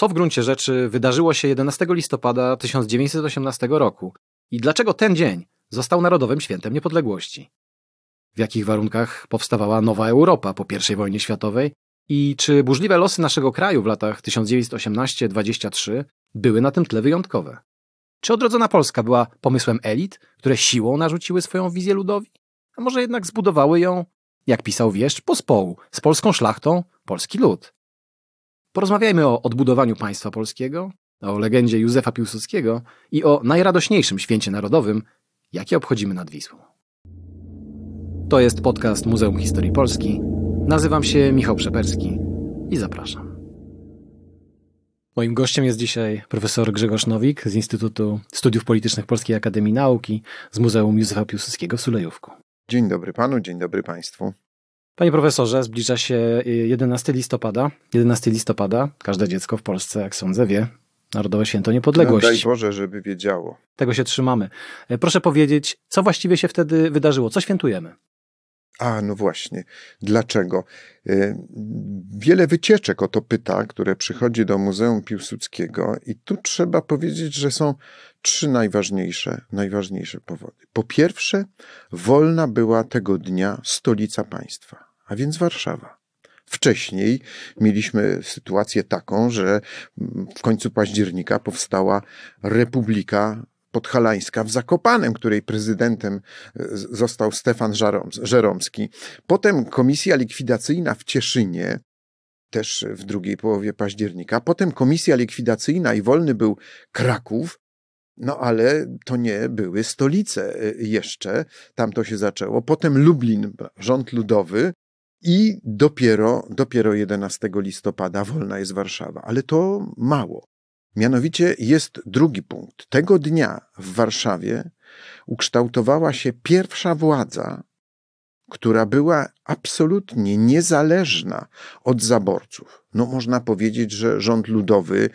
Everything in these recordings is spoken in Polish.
co w gruncie rzeczy wydarzyło się 11 listopada 1918 roku i dlaczego ten dzień został Narodowym Świętem Niepodległości. W jakich warunkach powstawała nowa Europa po I wojnie światowej i czy burzliwe losy naszego kraju w latach 1918-23 były na tym tle wyjątkowe? Czy odrodzona Polska była pomysłem elit, które siłą narzuciły swoją wizję ludowi? A może jednak zbudowały ją, jak pisał wieszcz, pospołu, z polską szlachtą, polski lud? Porozmawiajmy o odbudowaniu państwa polskiego, o legendzie Józefa Piłsudskiego i o najradośniejszym święcie narodowym, jakie obchodzimy nad Wisłą. To jest podcast Muzeum Historii Polski. Nazywam się Michał Przeperski i zapraszam. Moim gościem jest dzisiaj profesor Grzegorz Nowik z Instytutu Studiów Politycznych Polskiej Akademii Nauki z Muzeum Józefa Piłsudskiego w Sulejówku. Dzień dobry panu, dzień dobry państwu. Panie profesorze, zbliża się 11 listopada. 11 listopada, każde dziecko w Polsce, jak sądzę, wie, Narodowe Święto Niepodległości. No, daj Boże, żeby wiedziało. Tego się trzymamy. E, proszę powiedzieć, co właściwie się wtedy wydarzyło? Co świętujemy? A, no właśnie. Dlaczego? E, wiele wycieczek o to pyta, które przychodzi do Muzeum Piłsudskiego i tu trzeba powiedzieć, że są trzy najważniejsze, najważniejsze powody. Po pierwsze, wolna była tego dnia stolica państwa, a więc Warszawa. Wcześniej mieliśmy sytuację taką, że w końcu października powstała Republika Podhalańska w Zakopanem, której prezydentem e, został Stefan Żeromski. Potem komisja likwidacyjna w Cieszynie, też w drugiej połowie października. Potem komisja likwidacyjna i wolny był Kraków, no ale to nie były stolice e, jeszcze, tam to się zaczęło. Potem Lublin, rząd ludowy, i dopiero, dopiero 11 listopada wolna jest Warszawa. Ale to mało. Mianowicie jest drugi punkt. Tego dnia w Warszawie ukształtowała się pierwsza władza, która była absolutnie niezależna od zaborców. No, można powiedzieć, że rząd ludowy,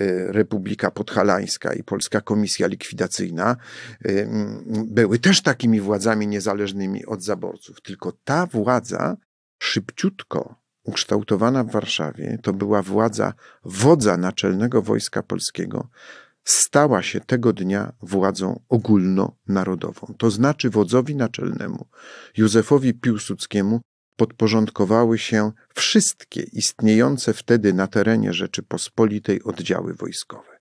y, Republika Podhalańska i Polska Komisja Likwidacyjna y, były też takimi władzami niezależnymi od zaborców. Tylko ta władza szybciutko ukształtowana w Warszawie, to była władza wodza naczelnego Wojska Polskiego, stała się tego dnia władzą ogólnonarodową. To znaczy wodzowi naczelnemu, Józefowi Piłsudskiemu, podporządkowały się wszystkie istniejące wtedy na terenie Rzeczypospolitej oddziały wojskowe.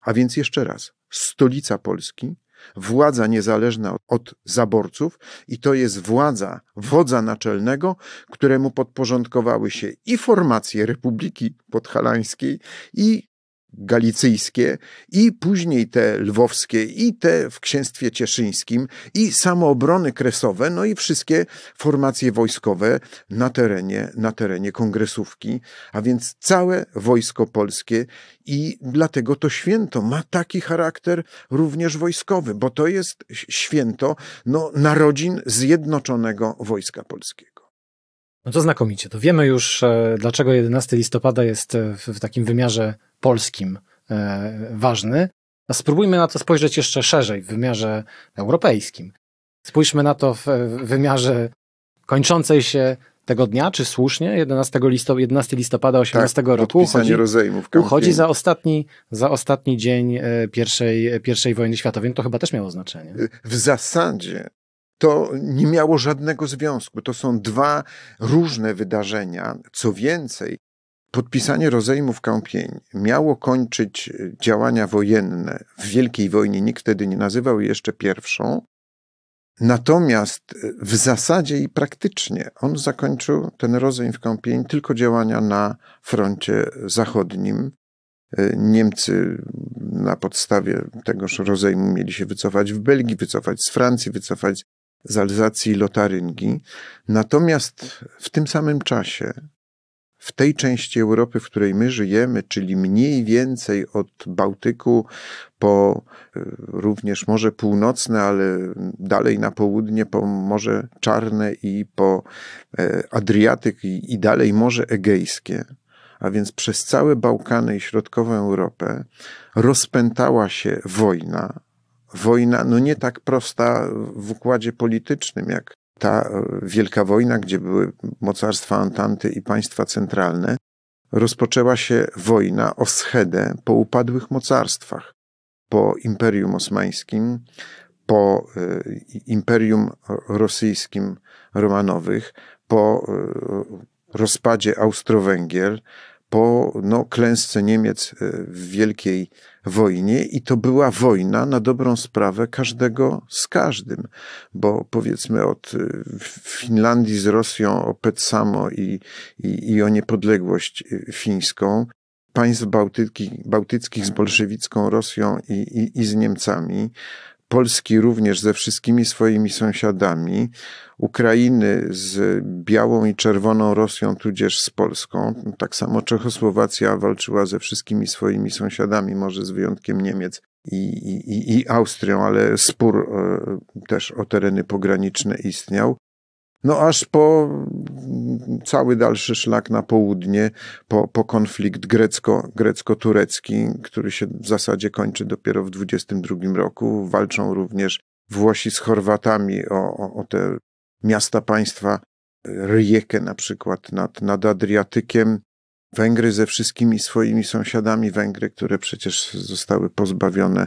A więc jeszcze raz, stolica Polski, władza niezależna od zaborców i to jest władza wodza naczelnego, któremu podporządkowały się i formacje Republiki Podhalańskiej, i galicyjskie i później te lwowskie i te w księstwie cieszyńskim i samoobrony kresowe, no i wszystkie formacje wojskowe na terenie, na terenie kongresówki, a więc całe wojsko polskie i dlatego to święto ma taki charakter również wojskowy, bo to jest święto no, narodzin Zjednoczonego Wojska Polskiego. No to znakomicie. To wiemy już, e, dlaczego 11 listopada jest e, w takim wymiarze polskim e, ważny. A spróbujmy na to spojrzeć jeszcze szerzej, w wymiarze europejskim. Spójrzmy na to w wymiarze kończącej się tego dnia, czy słusznie, 11, listop 11 listopada 18 tak, roku, uchodzi, uchodzi za ostatni, za ostatni dzień pierwszej, pierwszej wojny światowej. To chyba też miało znaczenie. W zasadzie to nie miało żadnego związku. To są dwa różne wydarzenia. Co więcej, podpisanie rozejmu w Kąpień miało kończyć działania wojenne w Wielkiej Wojnie. Nikt wtedy nie nazywał jej jeszcze pierwszą. Natomiast w zasadzie i praktycznie on zakończył ten rozejm w Kąpień tylko działania na froncie zachodnim. Niemcy na podstawie tegoż rozejmu mieli się wycofać w Belgii, wycofać z Francji, wycofać z Alzacji i Lotaryngii. Natomiast w tym samym czasie, w tej części Europy, w której my żyjemy, czyli mniej więcej od Bałtyku po e, również Morze Północne, ale dalej na południe po Morze Czarne i po e, Adriatyk i, i dalej Morze Egejskie, a więc przez całe Bałkany i środkową Europę rozpętała się wojna, wojna, no nie tak prosta w układzie politycznym, jak ta e, wielka wojna, gdzie były mocarstwa Antanty i państwa centralne, rozpoczęła się wojna o schedę po upadłych mocarstwach, po Imperium Osmańskim, po Imperium Rosyjskim Romanowych, po rozpadzie Austro-Węgier, po no, klęsce Niemiec e, w Wielkiej Wojnie i to była wojna na dobrą sprawę każdego z każdym, bo powiedzmy od e, Finlandii z Rosją o Petsamo i, i, i o niepodległość e, fińską, państw bałtyckich, bałtyckich z bolszewicką Rosją i, i, i z Niemcami, Polski również ze wszystkimi swoimi sąsiadami, Ukrainy z białą i czerwoną Rosją, tudzież z Polską. Tak samo Czechosłowacja walczyła ze wszystkimi swoimi sąsiadami, może z wyjątkiem Niemiec i, i, i Austrią, ale spór e, też o tereny pograniczne istniał. No aż po cały dalszy szlak na południe, po, po konflikt grecko, grecko-turecki, który się w zasadzie kończy dopiero w 22 roku. Walczą również Włosi z Chorwatami o, o, o te miasta państwa Ryjekę na przykład nad, nad Adriatykiem. Węgry ze wszystkimi swoimi sąsiadami, Węgry, które przecież zostały pozbawione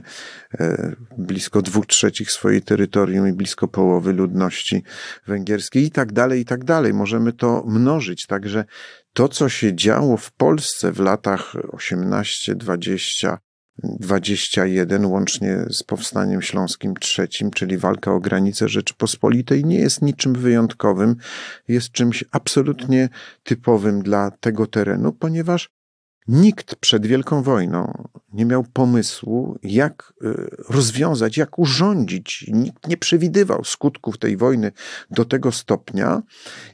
e, blisko dwóch trzecich swojej terytorium i blisko połowy ludności węgierskiej i tak dalej, i tak dalej. Możemy to mnożyć. Także to, co się działo w Polsce w latach 18, 20, 21 łącznie z powstaniem śląskim trzecim, czyli walka o granice Rzeczypospolitej, nie jest niczym wyjątkowym, jest czymś absolutnie typowym dla tego terenu, ponieważ Nikt przed Wielką Wojną nie miał pomysłu, jak y, rozwiązać, jak urządzić. Nikt nie przewidywał skutków tej wojny do tego stopnia.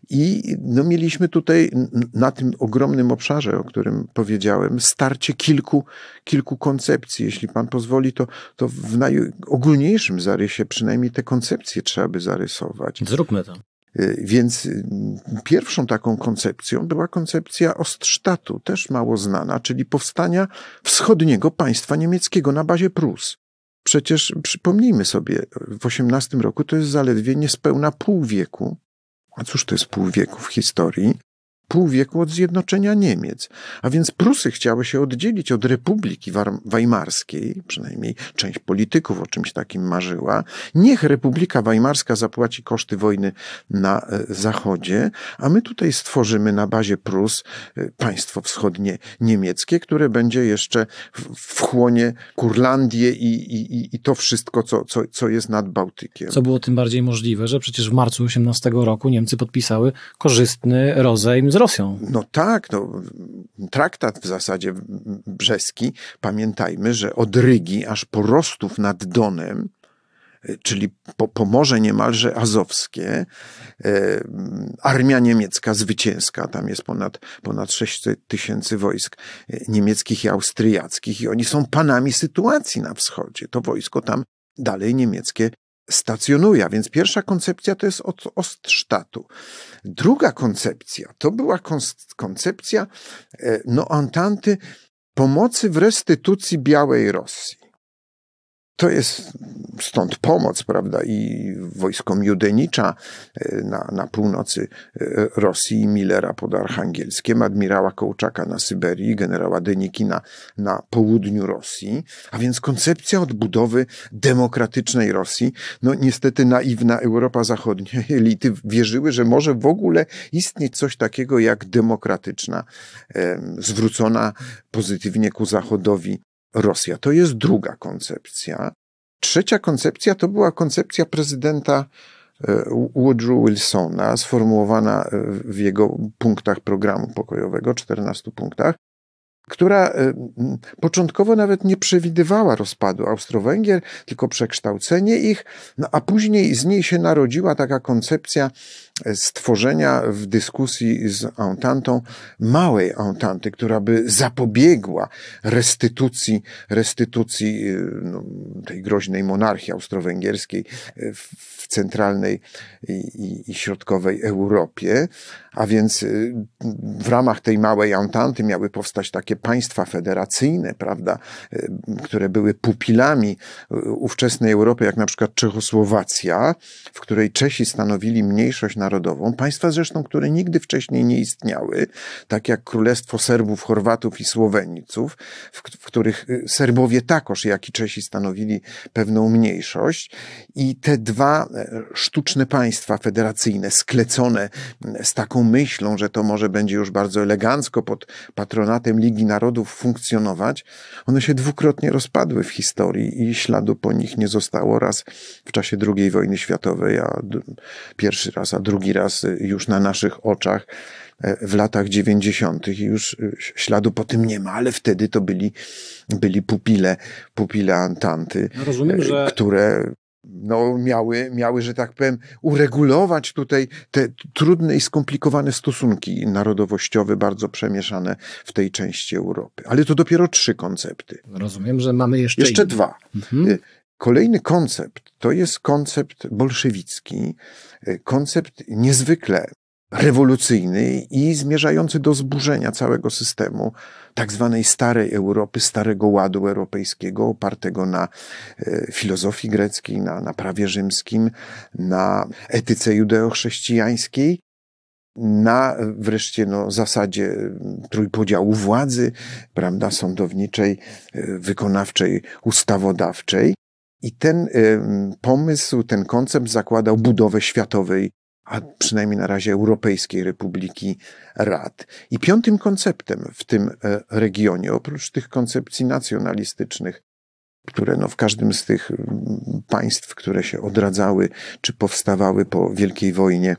I no, mieliśmy tutaj na tym ogromnym obszarze, o którym powiedziałem, starcie kilku, kilku koncepcji. Jeśli pan pozwoli, to, to w najogólniejszym zarysie przynajmniej te koncepcje trzeba by zarysować. Zróbmy to. Y, więc y, pierwszą taką koncepcją była koncepcja Ostsztatu, też mało znana, czyli powstania wschodniego państwa niemieckiego na bazie Prus. Przecież przypomnijmy sobie, w XVIII roku to jest zaledwie niespełna pół wieku. A cóż to jest pół wieku w historii? Pół wieku od zjednoczenia Niemiec. A więc Prusy chciały się oddzielić od Republiki Weimarskiej, przynajmniej część polityków o czymś takim marzyła. Niech Republika Weimarska zapłaci koszty wojny na e, Zachodzie, a my tutaj stworzymy na bazie Prus e, państwo wschodnie niemieckie, które będzie jeszcze wchłonie Kurlandię i, i, i to wszystko, co, co, co jest nad Bałtykiem. Co było tym bardziej możliwe, że przecież w marcu 18 roku Niemcy podpisały korzystny rozejm z Rosją. No tak, no, traktat w zasadzie brzeski, pamiętajmy, że od Rygi aż po Rostów nad Donem, e, czyli po, po Morze niemalże Azowskie, e, armia niemiecka zwycięska, tam jest ponad, ponad 6 tysięcy wojsk e, niemieckich i austriackich i oni są panami sytuacji na wschodzie. To wojsko tam dalej niemieckie stacjonuje. A więc pierwsza koncepcja to jest od Ostsztatu. Druga koncepcja to była koncepcja e, no, Antanty pomocy w restytucji Białej Rosji. To jest stąd pomoc, prawda, i wojskom Judenicza e, na, na północy e, Rosji, Millera pod Archangelskiem, admirała Kołczaka na Syberii, generała Denikina na południu Rosji, a więc koncepcja odbudowy demokratycznej Rosji. No niestety naiwna Europa Zachodnia, elity wierzyły, że może w ogóle istnieć coś takiego jak demokratyczna, zwrócona pozytywnie ku Zachodowi Rosja. To jest druga koncepcja. Trzecia koncepcja to była koncepcja prezydenta e, Woodrow Wilsona, sformułowana e, w jego punktach programu pokojowego, 14 punktach, która e, początkowo nawet nie przewidywała rozpadu Austro-Węgier, tylko przekształcenie ich, no a później z niej się narodziła taka koncepcja stworzenia w dyskusji z Ententą małej Ententy, która by zapobiegła restytucji, restytucji no, tej groźnej monarchii austro-węgierskiej w centralnej i, i, środkowej Europie, a więc w ramach tej małej Ententy miały powstać takie państwa federacyjne, prawda, które były pupilami ówczesnej Europy, jak na przykład Czechosłowacja, w której Czesi stanowili mniejszość na narodową. Państwa zresztą, które nigdy wcześniej nie istniały, tak jak Królestwo Serbów, Chorwatów i Słoweńców, w, w których y, Serbowie takoż, jak i Czesi stanowili pewną mniejszość. I te dwa e, sztuczne państwa federacyjne, sklecone z taką myślą, że to może będzie już bardzo elegancko pod patronatem Ligi Narodów funkcjonować, one się dwukrotnie rozpadły w historii i śladu po nich nie zostało. Raz w czasie II wojny światowej, a pierwszy raz, a drugi raz już na naszych oczach e, w latach dziewięćdziesiątych i już e, śladu po tym nie ma, ale wtedy to byli, byli pupile, pupile Antanty, no rozumiem, że... które no, miały, miały, że tak powiem, uregulować tutaj te trudne i skomplikowane stosunki narodowościowe, bardzo przemieszane w tej części Europy. Ale to dopiero trzy koncepty. Rozumiem, że mamy jeszcze. Jeszcze dwa. Mhm. Kolejny koncept to jest koncept bolszewicki, y, koncept niezwykle rewolucyjny i zmierzający do zburzenia całego systemu tak zwanej starej Europy, starego ładu europejskiego, opartego na e, filozofii greckiej, na, na prawie rzymskim, na etyce judeochrześcijańskiej, na wreszcie no, zasadzie trójpodziału władzy, prawda, sądowniczej, e, wykonawczej, ustawodawczej. I ten y, pomysł, ten koncept zakładał budowę światowej a przynajmniej na razie Europejskiej Republiki Rad. I piątym konceptem w tym e, regionie, oprócz tych koncepcji nacjonalistycznych, które no w każdym z tych państw, które się odradzały czy powstawały po Wielkiej Wojnie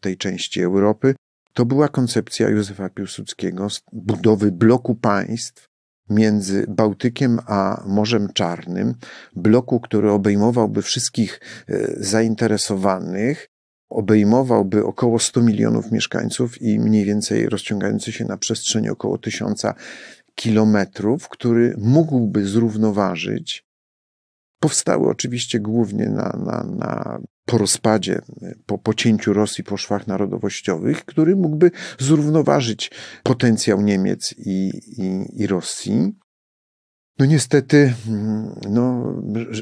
tej części Europy, to była koncepcja Józefa Piłsudskiego budowy bloku państw między Bałtykiem a Morzem Czarnym, bloku, który obejmowałby wszystkich e, zainteresowanych obejmowałby około 100 milionów mieszkańców i mniej więcej rozciągający się na przestrzeni około tysiąca kilometrów, który mógłby zrównoważyć. Powstały oczywiście głównie na, na, na po rozpadzie, po pocięciu Rosji po szwach narodowościowych, który mógłby zrównoważyć potencjał Niemiec i, i, i Rosji. No niestety, mm, no,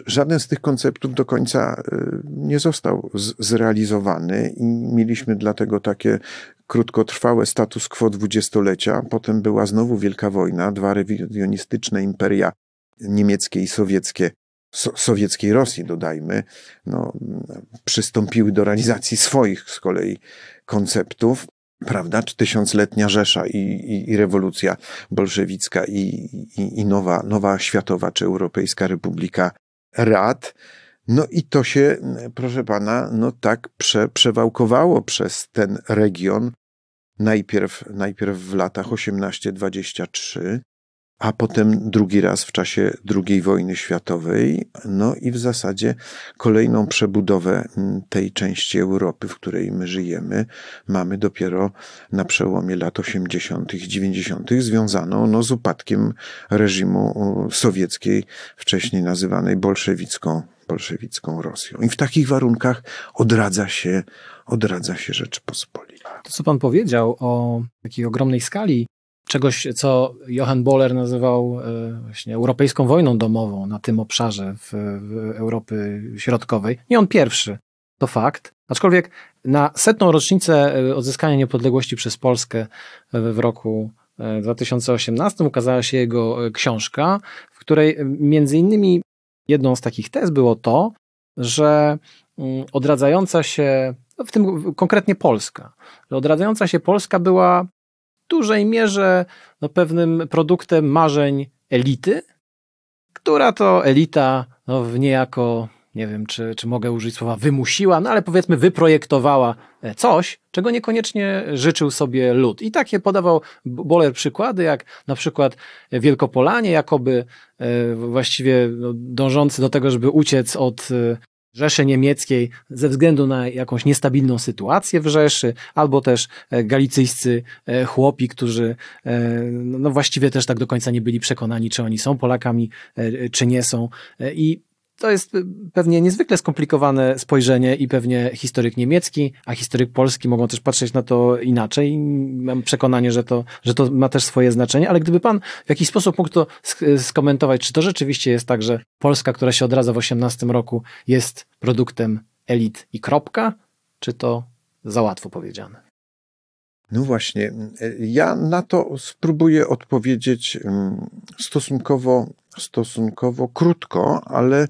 żaden z tych konceptów do końca y, nie został zrealizowany i mieliśmy dlatego takie krótkotrwałe status quo dwudziestolecia. Potem była znowu Wielka Wojna, dwa rewizjonistyczne imperia niemieckie i sowieckie so, sowieckiej Rosji, dodajmy, no, przystąpiły do realizacji swoich z kolei konceptów prawda, czy tysiącletnia Rzesza i, i, i rewolucja bolszewicka i, i, nowa, nowa światowa czy europejska republika rad. No i to się, proszę pana, no tak prze, przewałkowało przez ten region. Najpierw, najpierw w latach 18-23, a potem drugi raz w czasie II wojny światowej, no i w zasadzie kolejną przebudowę mm, tej części Europy, w której my żyjemy, mamy dopiero na przełomie lat 80. i 90., związaną no, z upadkiem reżimu sowieckiej, wcześniej nazywanej bolszewicką, bolszewicką Rosją. I w takich warunkach odradza się, odradza się Rzeczypospolita. To, co pan powiedział o takiej ogromnej skali czegoś, co Johann Boller nazywał e, właśnie europejską wojną domową na tym obszarze w, w Europy Środkowej. Nie on pierwszy, to fakt. Aczkolwiek na setną rocznicę e, odzyskania niepodległości przez Polskę w roku 2018 e, ukazała się jego książka, w której między innymi jedną z takich tez było to, że mm, odradzająca się, no w tym konkretnie Polska, że odradzająca się Polska była dużej mierze no, pewnym produktem marzeń elity, która to elita no, w niejako, nie wiem, czy, czy mogę użyć słowa wymusiła, no ale powiedzmy wyprojektowała e, coś, czego niekoniecznie życzył sobie lud. I takie podawał Boler przykłady, jak na przykład Wielkopolanie, jakoby e, właściwie no, dążący do tego, żeby uciec od e, Rzeszy Niemieckiej ze względu na jakąś niestabilną sytuację w Rzeszy, albo też e, galicyjscy e, chłopi, którzy e, no właściwie też tak do końca nie byli przekonani, czy oni są Polakami, czy nie są. I to jest pewnie niezwykle skomplikowane spojrzenie i pewnie historyk niemiecki, a historyk polski mogą też patrzeć na to inaczej. Mam przekonanie, że to, że to ma też swoje znaczenie, ale gdyby pan w jakiś sposób mógł to skomentować, czy to rzeczywiście jest tak, że Polska, która się odradza w 18 roku, jest produktem elit i kropka, czy to za łatwo powiedziane. No właśnie, ja na to spróbuję odpowiedzieć mm, stosunkowo, stosunkowo krótko, ale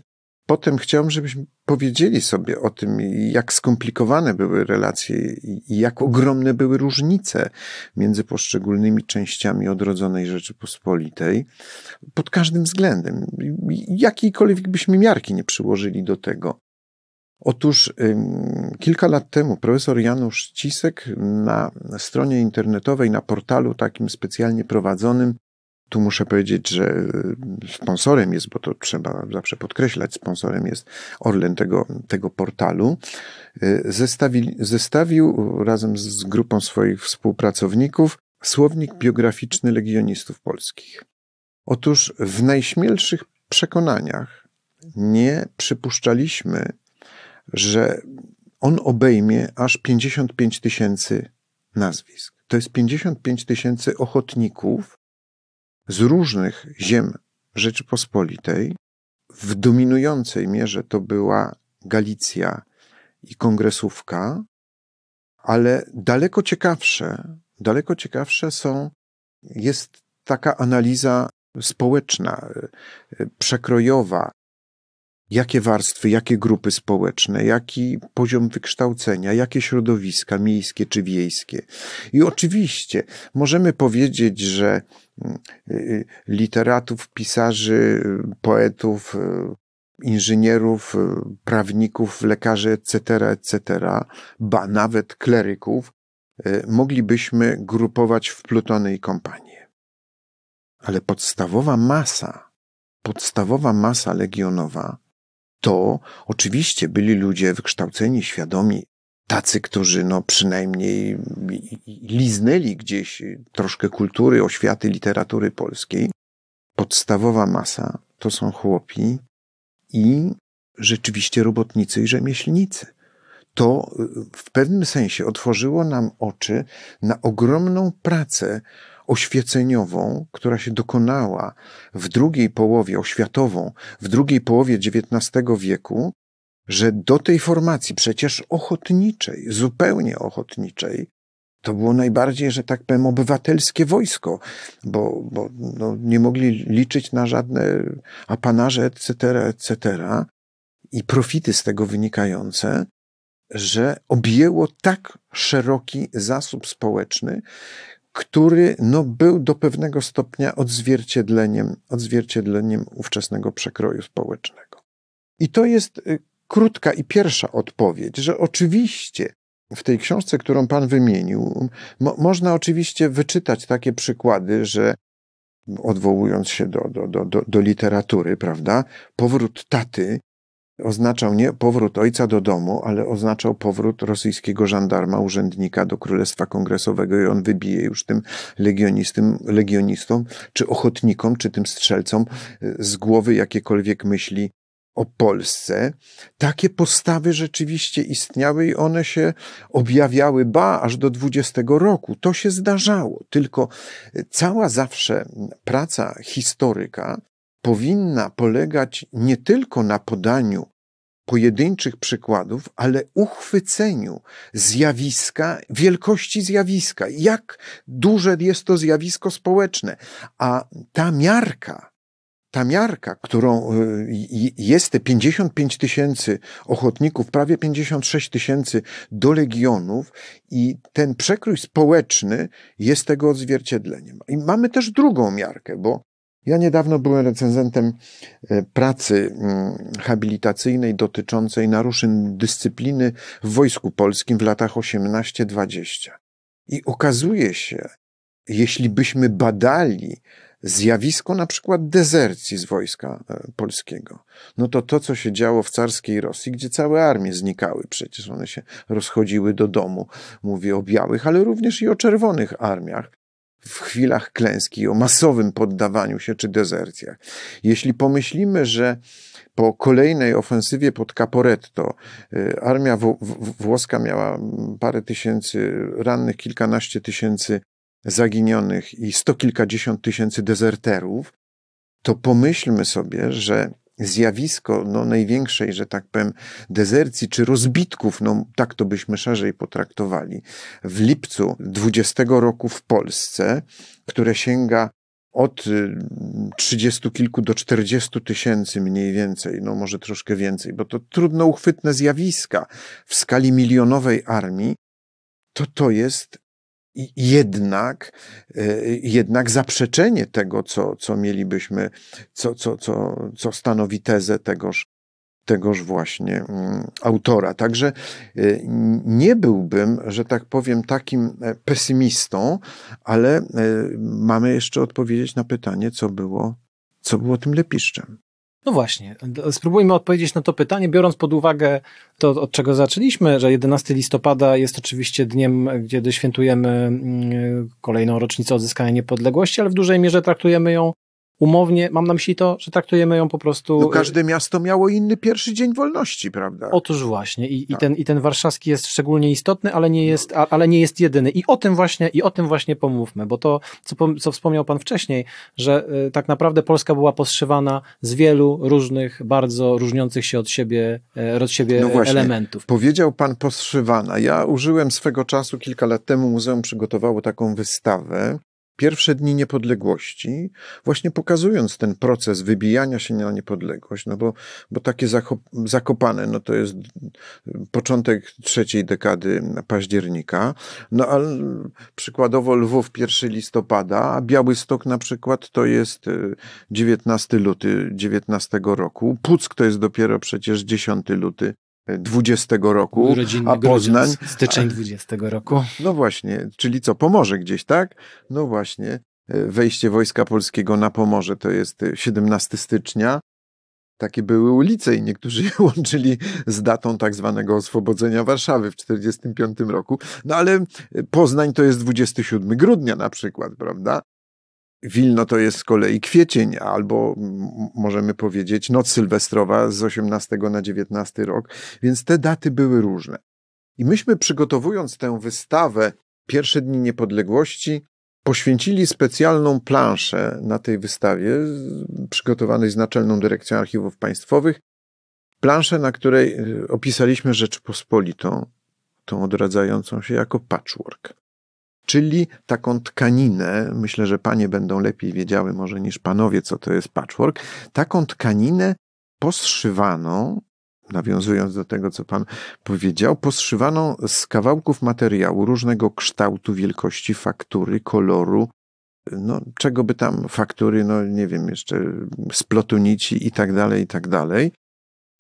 potem chciałbym, żebyśmy powiedzieli sobie o tym, jak skomplikowane były relacje i jak ogromne były różnice między poszczególnymi częściami odrodzonej Rzeczypospolitej pod każdym względem. Jakiejkolwiek byśmy miarki nie przyłożyli do tego. Otóż kilka lat temu profesor Janusz Cisek na stronie internetowej, na portalu takim specjalnie prowadzonym, tu muszę powiedzieć, że sponsorem jest, bo to trzeba zawsze podkreślać, sponsorem jest Orlen tego, tego portalu, y, zestawi, zestawił razem z grupą swoich współpracowników słownik biograficzny legionistów polskich. Otóż w najśmielszych przekonaniach nie przypuszczaliśmy, że on obejmie aż 55 tysięcy nazwisk. To jest 55 tysięcy ochotników z różnych ziem Rzeczypospolitej. W dominującej mierze to była Galicja i Kongresówka, ale daleko ciekawsze, daleko ciekawsze są, jest taka analiza społeczna, przekrojowa, jakie warstwy, jakie grupy społeczne, jaki poziom wykształcenia, jakie środowiska miejskie czy wiejskie. I oczywiście możemy powiedzieć, że mm, y, y, literatów, pisarzy, poetów, y, inżynierów, prawników, lekarzy, etc., etc., ba nawet kleryków, moglibyśmy grupować w Plutony i kompanię. Ale podstawowa masa, podstawowa masa legionowa to oczywiście byli ludzie wykształceni, świadomi, tacy, którzy no przynajmniej liznęli gdzieś troszkę kultury, oświaty, literatury polskiej. Podstawowa masa to są chłopi i rzeczywiście robotnicy i rzemieślnicy. To w pewnym sensie otworzyło nam oczy na ogromną pracę oświeceniową, która się dokonała w drugiej połowie, oświatową, w drugiej połowie XIX wieku, że do tej formacji, przecież ochotniczej, zupełnie ochotniczej, to było najbardziej, że tak powiem, obywatelskie wojsko, bo, bo no, nie mogli liczyć na żadne apanarze, etc., etc. I profity z tego wynikające, że objęło tak szeroki zasób społeczny, który no, był do pewnego stopnia odzwierciedleniem, odzwierciedleniem ówczesnego przekroju społecznego. I to jest y, krótka i pierwsza odpowiedź, że oczywiście w tej książce, którą Pan wymienił, mo można oczywiście wyczytać takie przykłady, że odwołując się do, do, do, do, do literatury, prawda, powrót taty oznaczał nie powrót ojca do domu, ale oznaczał powrót rosyjskiego żandarma, urzędnika do Królestwa Kongresowego i on wybije już tym legionistom, legionistom czy ochotnikom, czy tym strzelcom e, z głowy jakiekolwiek myśli o Polsce. Takie postawy rzeczywiście istniały i one się objawiały, ba, aż do 20 roku. To się zdarzało. Tylko cała zawsze praca historyka powinna polegać nie tylko na podaniu pojedynczych przykładów, ale uchwyceniu zjawiska, wielkości zjawiska. Jak duże jest to zjawisko społeczne. A ta miarka, ta miarka, którą y, jest te 55 tysięcy ochotników, prawie 56 tysięcy do legionów i ten przekrój społeczny jest tego odzwierciedleniem. I mamy też drugą miarkę, bo ja niedawno byłem recenzentem e, pracy mm, habilitacyjnej dotyczącej naruszeń dyscypliny w Wojsku Polskim w latach 18-20. I okazuje się, jeśli byśmy badali zjawisko na przykład dezercji z wojska e, polskiego, no to to, co się działo w carskiej Rosji, gdzie całe armie znikały, przecież one się rozchodziły do domu, mówię o białych, ale również i o czerwonych armiach, w chwilach klęski, o masowym poddawaniu się czy dezercjach. Jeśli pomyślimy, że po kolejnej ofensywie pod Caporetto y, armia włoska miała parę tysięcy rannych, kilkanaście tysięcy zaginionych i sto kilkadziesiąt tysięcy dezerterów, to pomyślmy sobie, że zjawisko no, największej, że tak powiem, dezercji czy rozbitków, no tak to byśmy szerzej potraktowali, w lipcu 20 roku w Polsce, które sięga od y, trzydziestu kilku do czterdziestu tysięcy mniej więcej, no może troszkę więcej, bo to trudno uchwytne zjawiska. W skali milionowej armii, to to jest jednak, y, jednak zaprzeczenie tego, co, co mielibyśmy, co, co, co, co stanowi tezę tegoż, tegoż właśnie mm, autora. Także y, nie byłbym, że tak powiem, takim e, pesymistą, ale e, mamy jeszcze odpowiedzieć na pytanie, co było, co było tym lepiszczem. No właśnie, spróbujmy odpowiedzieć na to pytanie, biorąc pod uwagę to, od czego zaczęliśmy, że 11 listopada jest oczywiście dniem, kiedy świętujemy mm, kolejną rocznicę odzyskania niepodległości, ale w dużej mierze traktujemy ją umownie, mam na myśli to, że traktujemy ją po prostu... No każde miasto miało inny pierwszy dzień wolności, prawda? Otóż właśnie i, tak. i, ten, i ten warszawski jest szczególnie istotny, ale nie jest, a, ale nie jest jedyny i o tym właśnie, i o tym właśnie pomówmy, bo to, co, co wspomniał pan wcześniej, że y, tak naprawdę Polska była poszywana z wielu różnych, bardzo różniących się od siebie, y, od siebie no właśnie, elementów. Powiedział pan poszywana. Ja użyłem swego czasu, kilka lat temu muzeum przygotowało taką wystawę, pierwsze dni niepodległości, właśnie pokazując ten proces wybijania się na niepodległość, no bo, bo takie zakopane, no to jest początek trzeciej dekady października, no ale przykładowo Lwów 1 listopada, a Białystok na przykład to jest 19 e, luty 19 roku, Puck to jest dopiero przecież 10 luty 20 roku, a Poznań... Styczeń 20 roku. No właśnie, czyli co, Pomorze gdzieś, tak? No właśnie, e, wejście Wojska Polskiego na Pomorze to jest 17 stycznia. Takie były ulice i niektórzy je łączyli z datą tak zwanego oswobodzenia Warszawy w 45 roku. No ale Poznań to jest 27 grudnia na przykład, prawda? Wilno to jest z kolei kwiecień, albo możemy powiedzieć noc sylwestrowa z 18 na 19 rok, więc te daty były różne. I myśmy przygotowując tę wystawę Pierwsze Dni Niepodległości, poświęcili specjalną planszę na tej wystawie, przygotowanej z Naczelną Dyrekcją Archiwów Państwowych, planszę, na której y, opisaliśmy Rzeczpospolitą, tą odradzającą się jako patchwork czyli taką tkaninę, myślę, że panie będą lepiej wiedziały może niż panowie, co to jest patchwork, taką tkaninę poszywaną, nawiązując do tego, co pan powiedział, poszywaną z kawałków materiału różnego kształtu, wielkości, faktury, koloru, no, czego by tam faktury, no nie wiem, jeszcze splotu nici i tak dalej, i tak dalej.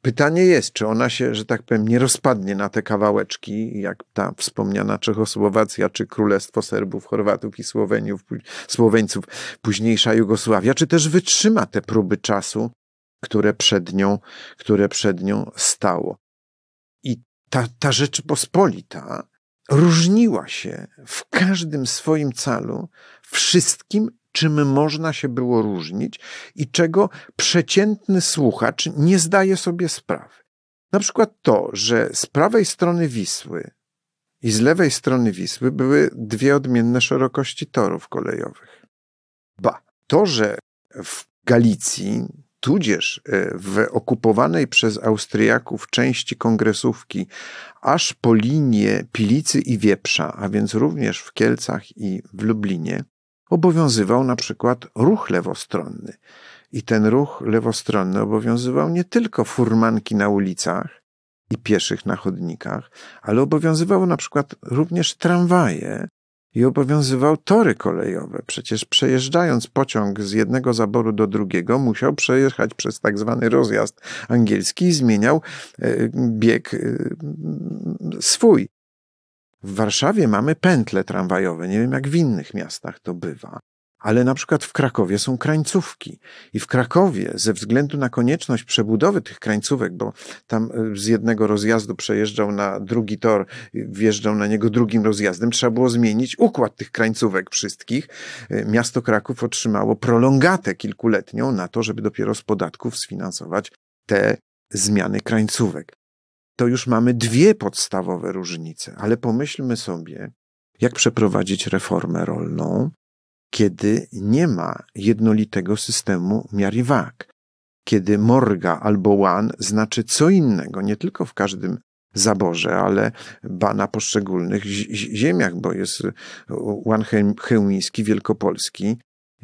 Pytanie jest, czy ona się, że tak powiem, nie rozpadnie na te kawałeczki, jak ta wspomniana Czechosłowacja, czy Królestwo Serbów, Chorwatów i Słoweniów, Słoweńców, późniejsza Jugosławia, czy też wytrzyma te próby czasu, które przed nią, które przed nią stało. I ta, ta Rzeczypospolita różniła się w każdym swoim calu wszystkim czym można się było różnić i czego przeciętny słuchacz nie zdaje sobie sprawy. Na przykład to, że z prawej strony Wisły i z lewej strony Wisły były dwie odmienne szerokości torów kolejowych. Ba, to, że w Galicji, tudzież e, w okupowanej przez Austriaków części kongresówki, aż po linię Pilicy i Wieprza, a więc również w Kielcach i w Lublinie, obowiązywał na przykład ruch lewostronny. I ten ruch lewostronny obowiązywał nie tylko furmanki na ulicach i pieszych na chodnikach, ale obowiązywał na przykład również tramwaje i obowiązywał tory kolejowe. Przecież przejeżdżając pociąg z jednego zaboru do drugiego, musiał przejechać przez tak zwany rozjazd angielski i zmieniał e, bieg e, swój. W Warszawie mamy pętle tramwajowe. Nie wiem, jak w innych miastach to bywa. Ale na przykład w Krakowie są krańcówki. I w Krakowie, ze względu na konieczność przebudowy tych krańcówek, bo tam e, z jednego rozjazdu przejeżdżał na drugi tor, wjeżdżał na niego drugim rozjazdem, trzeba było zmienić układ tych krańcówek wszystkich. E, miasto Kraków otrzymało prolongatę kilkuletnią na to, żeby dopiero z podatków sfinansować te zmiany krańcówek to już mamy dwie podstawowe różnice, ale pomyślmy sobie, jak przeprowadzić reformę rolną, kiedy nie ma jednolitego systemu miar i wag. kiedy morga albo łan znaczy co innego, nie tylko w każdym zaborze, ale ba na poszczególnych ziemiach, bo jest łan chełmiński, wielkopolski,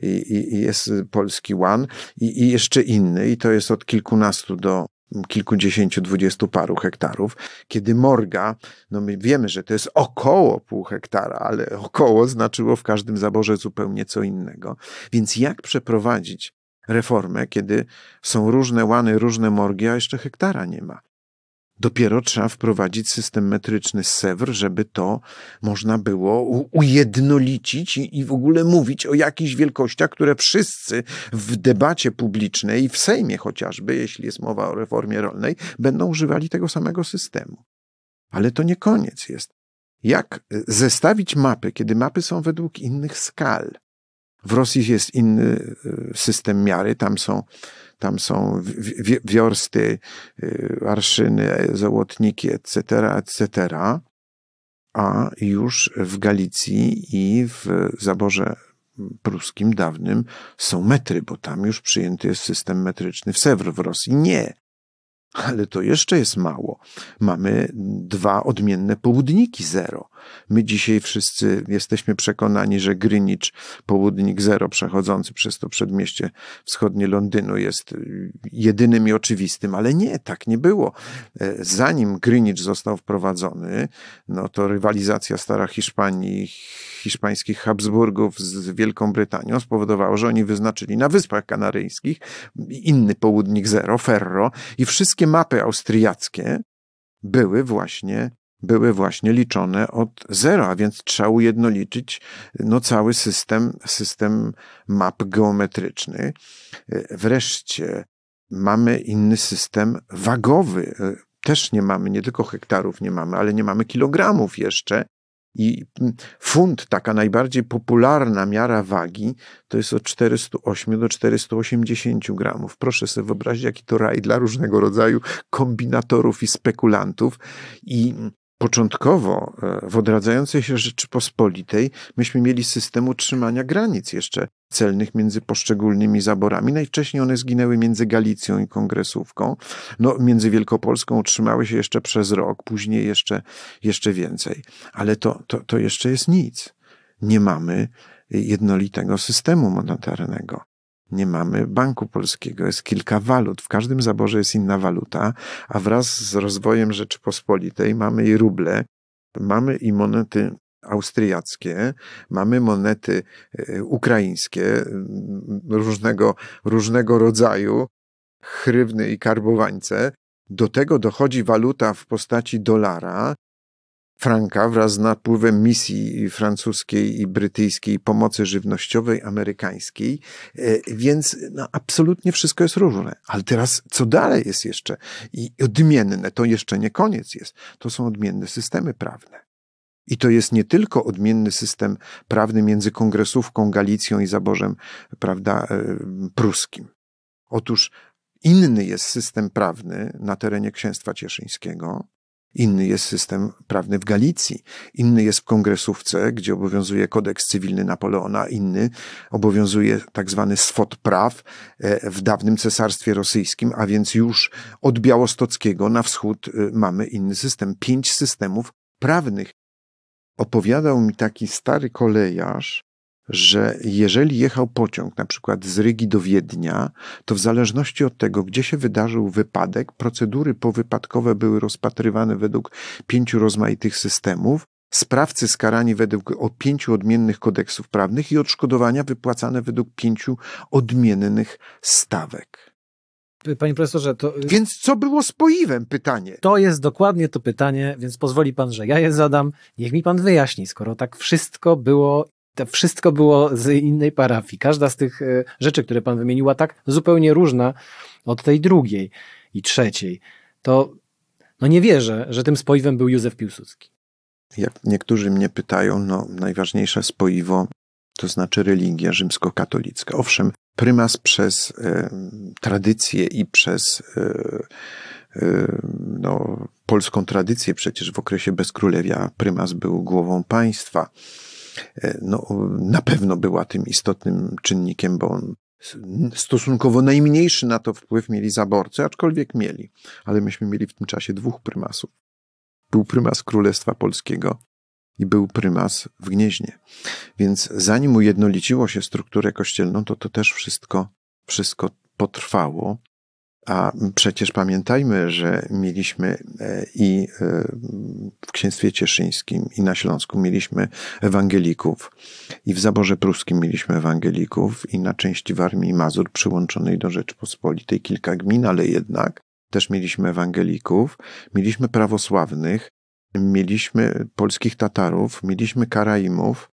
i, i, jest polski łan i, i, jeszcze inny, i to jest od kilkunastu do kilkudziesięciu, dwudziestu paru hektarów, kiedy morga, no my wiemy, że to jest około pół hektara, ale około znaczyło w każdym zaborze zupełnie co innego. Więc jak przeprowadzić reformę, kiedy są różne łany, różne morgi, a jeszcze hektara nie ma? Dopiero trzeba wprowadzić system metryczny z Sewr, żeby to można było ujednolicić i, i w ogóle mówić o jakichś wielkościach, które wszyscy w debacie publicznej w Sejmie chociażby, jeśli jest mowa o reformie rolnej, będą używali tego samego systemu. Ale to nie koniec jest. Jak zestawić mapy, kiedy mapy są według innych skal? W Rosji jest inny e, system miary, tam są tam są wiorsty, y, arszyny, załotniki, etc., etc., a już w Galicji i w zaborze pruskim dawnym są metry, bo tam już przyjęty jest system metryczny. W Sewr w Rosji nie. Ale to jeszcze jest mało. Mamy dwa odmienne południki zero. My dzisiaj wszyscy jesteśmy przekonani, że Greenwich, południk zero przechodzący przez to przedmieście wschodnie Londynu jest jedynym i oczywistym, ale nie, tak nie było. E, zanim Greenwich został wprowadzony, no to rywalizacja stara Hiszpanii, hiszpańskich Habsburgów z Wielką Brytanią spowodowało, że oni wyznaczyli na Wyspach Kanaryjskich inny południk zero, Ferro i wszystkie mapy austriackie były właśnie były właśnie liczone od zera, więc trzeba ujednolicić no, cały system, system map geometryczny. Wreszcie mamy inny system wagowy. Też nie mamy, nie tylko hektarów nie mamy, ale nie mamy kilogramów jeszcze. I funt, taka najbardziej popularna miara wagi, to jest od 408 do 480 gramów. Proszę sobie wyobrazić, jaki to raj dla różnego rodzaju kombinatorów i spekulantów. I Początkowo e, w odradzającej się Rzeczypospolitej myśmy mieli system utrzymania granic jeszcze celnych między poszczególnymi zaborami. Najwcześniej one zginęły między Galicją i Kongresówką. No, między Wielkopolską utrzymały się jeszcze przez rok, później jeszcze, jeszcze więcej. Ale to, to, to jeszcze jest nic. Nie mamy jednolitego systemu monetarnego. Nie mamy Banku Polskiego, jest kilka walut. W każdym zaborze jest inna waluta, a wraz z rozwojem Rzeczypospolitej mamy i ruble, mamy i monety austriackie, mamy monety e, ukraińskie różnego, różnego rodzaju, chrywny i karbowańce. Do tego dochodzi waluta w postaci dolara, franka wraz z napływem misji francuskiej i brytyjskiej pomocy żywnościowej amerykańskiej, e, więc no, absolutnie wszystko jest różne. Ale teraz co dalej jest jeszcze i odmienne, to jeszcze nie koniec jest. To są odmienne systemy prawne. I to jest nie tylko odmienny system prawny między Kongresówką, Galicją i Zaborzem, prawda, e, pruskim. Otóż inny jest system prawny na terenie Księstwa Cieszyńskiego, Inny jest system prawny w Galicji, inny jest w Kongresówce, gdzie obowiązuje kodeks cywilny Napoleona, inny obowiązuje tak zwany swot praw e, w dawnym cesarstwie rosyjskim, a więc już od Białostockiego na wschód e, mamy inny system. Pięć systemów prawnych. Opowiadał mi taki stary kolejarz, że jeżeli jechał pociąg na przykład z Rygi do Wiednia, to w zależności od tego, gdzie się wydarzył wypadek, procedury powypadkowe były rozpatrywane według pięciu rozmaitych systemów, sprawcy skarani według pięciu odmiennych kodeksów prawnych i odszkodowania wypłacane według pięciu odmiennych stawek. Panie profesorze, to. Więc co było z poiwem? Pytanie. To jest dokładnie to pytanie, więc pozwoli pan, że ja je zadam. Niech mi pan wyjaśni, skoro tak wszystko było to wszystko było z innej parafii. Każda z tych e, rzeczy, które pan wymieniła, tak zupełnie różna od tej drugiej i trzeciej. To no nie wierzę, że tym spoiwem był Józef Piłsudski. Jak niektórzy mnie pytają, no najważniejsze spoiwo to znaczy religia rzymskokatolicka. Owszem, prymas przez e, tradycję i przez e, e, no, polską tradycję, przecież w okresie bezkrólewia prymas był głową państwa. E, no, na pewno była tym istotnym czynnikiem, bo Stosunkowo najmniejszy na to wpływ mieli zaborcy, aczkolwiek mieli. Ale myśmy mieli w tym czasie dwóch prymasów. Był prymas Królestwa Polskiego i był prymas w Gnieźnie. Więc zanim ujednoliciło się strukturę kościelną, to to też wszystko, wszystko potrwało. A przecież pamiętajmy, że mieliśmy e, i e, w księstwie cieszyńskim, i na Śląsku mieliśmy ewangelików, i w zaborze pruskim mieliśmy ewangelików, i na części Warmii i Mazur przyłączonej do Rzeczypospolitej kilka gmin, ale jednak też mieliśmy ewangelików, mieliśmy prawosławnych, mieliśmy polskich Tatarów, mieliśmy Karaimów,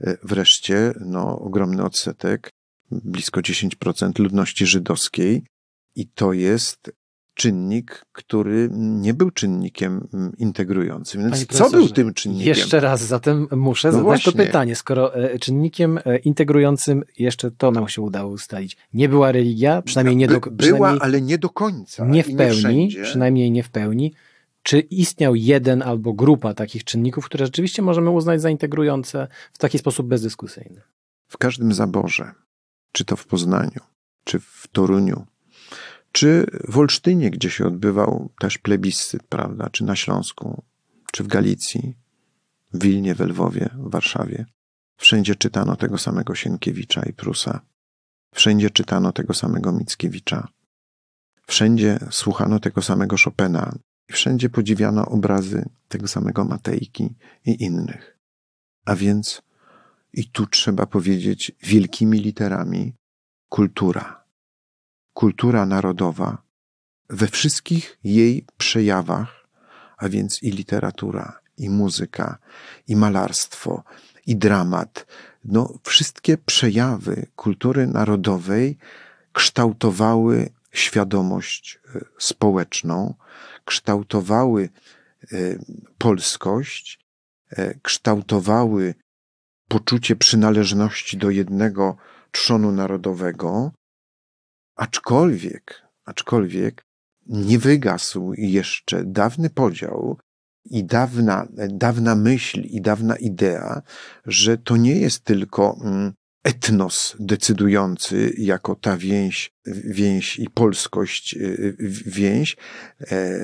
e, wreszcie no, ogromny odsetek, blisko 10% ludności żydowskiej, i to jest czynnik, który nie był czynnikiem integrującym. Więc co był tym czynnikiem? Jeszcze raz zatem muszę no zadać właśnie. to pytanie. Skoro e, czynnikiem e, integrującym, jeszcze to nam się udało ustalić, nie była religia, przynajmniej nie do końca. Była, ale nie do końca. Nie w pełni, nie przynajmniej nie w pełni. Czy istniał jeden albo grupa takich czynników, które rzeczywiście możemy uznać za integrujące w taki sposób bezdyskusyjny? W każdym zaborze, czy to w Poznaniu, czy w Toruniu, czy w Olsztynie, gdzie się odbywał też plebiscyt, prawda, czy na Śląsku, czy w Galicji, w Wilnie, w Lwowie, w Warszawie. Wszędzie czytano tego samego Sienkiewicza i Prusa. Wszędzie czytano tego samego Mickiewicza. Wszędzie słuchano tego samego Chopina. I wszędzie podziwiano obrazy tego samego Matejki i innych. A więc, i tu trzeba powiedzieć wielkimi literami, kultura kultura narodowa we wszystkich jej przejawach, a więc i literatura, i muzyka, i malarstwo, i dramat, no, wszystkie przejawy kultury narodowej kształtowały świadomość e, społeczną, kształtowały e, polskość, e, kształtowały poczucie przynależności do jednego trzonu narodowego, Aczkolwiek, aczkolwiek nie wygasł jeszcze dawny podział i dawna, dawna myśl i dawna idea, że to nie jest tylko mm, etnos decydujący jako ta więź, więź i polskość y, więź e,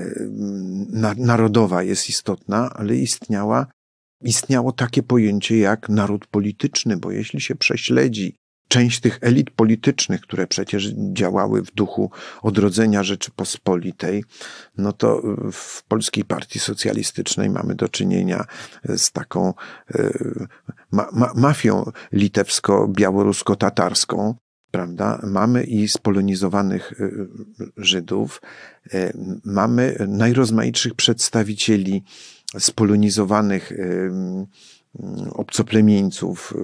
narodowa jest istotna, ale istniała, istniało takie pojęcie jak naród polityczny, bo jeśli się prześledzi część tych elit politycznych, które przecież działały w duchu odrodzenia Rzeczypospolitej, no to w Polskiej Partii Socjalistycznej mamy do czynienia z taką e, ma ma mafią litewsko-białorusko-tatarską, prawda? Mamy i spolonizowanych e, Żydów, e, mamy najrozmaitszych przedstawicieli spolonizowanych obcoplemieńców,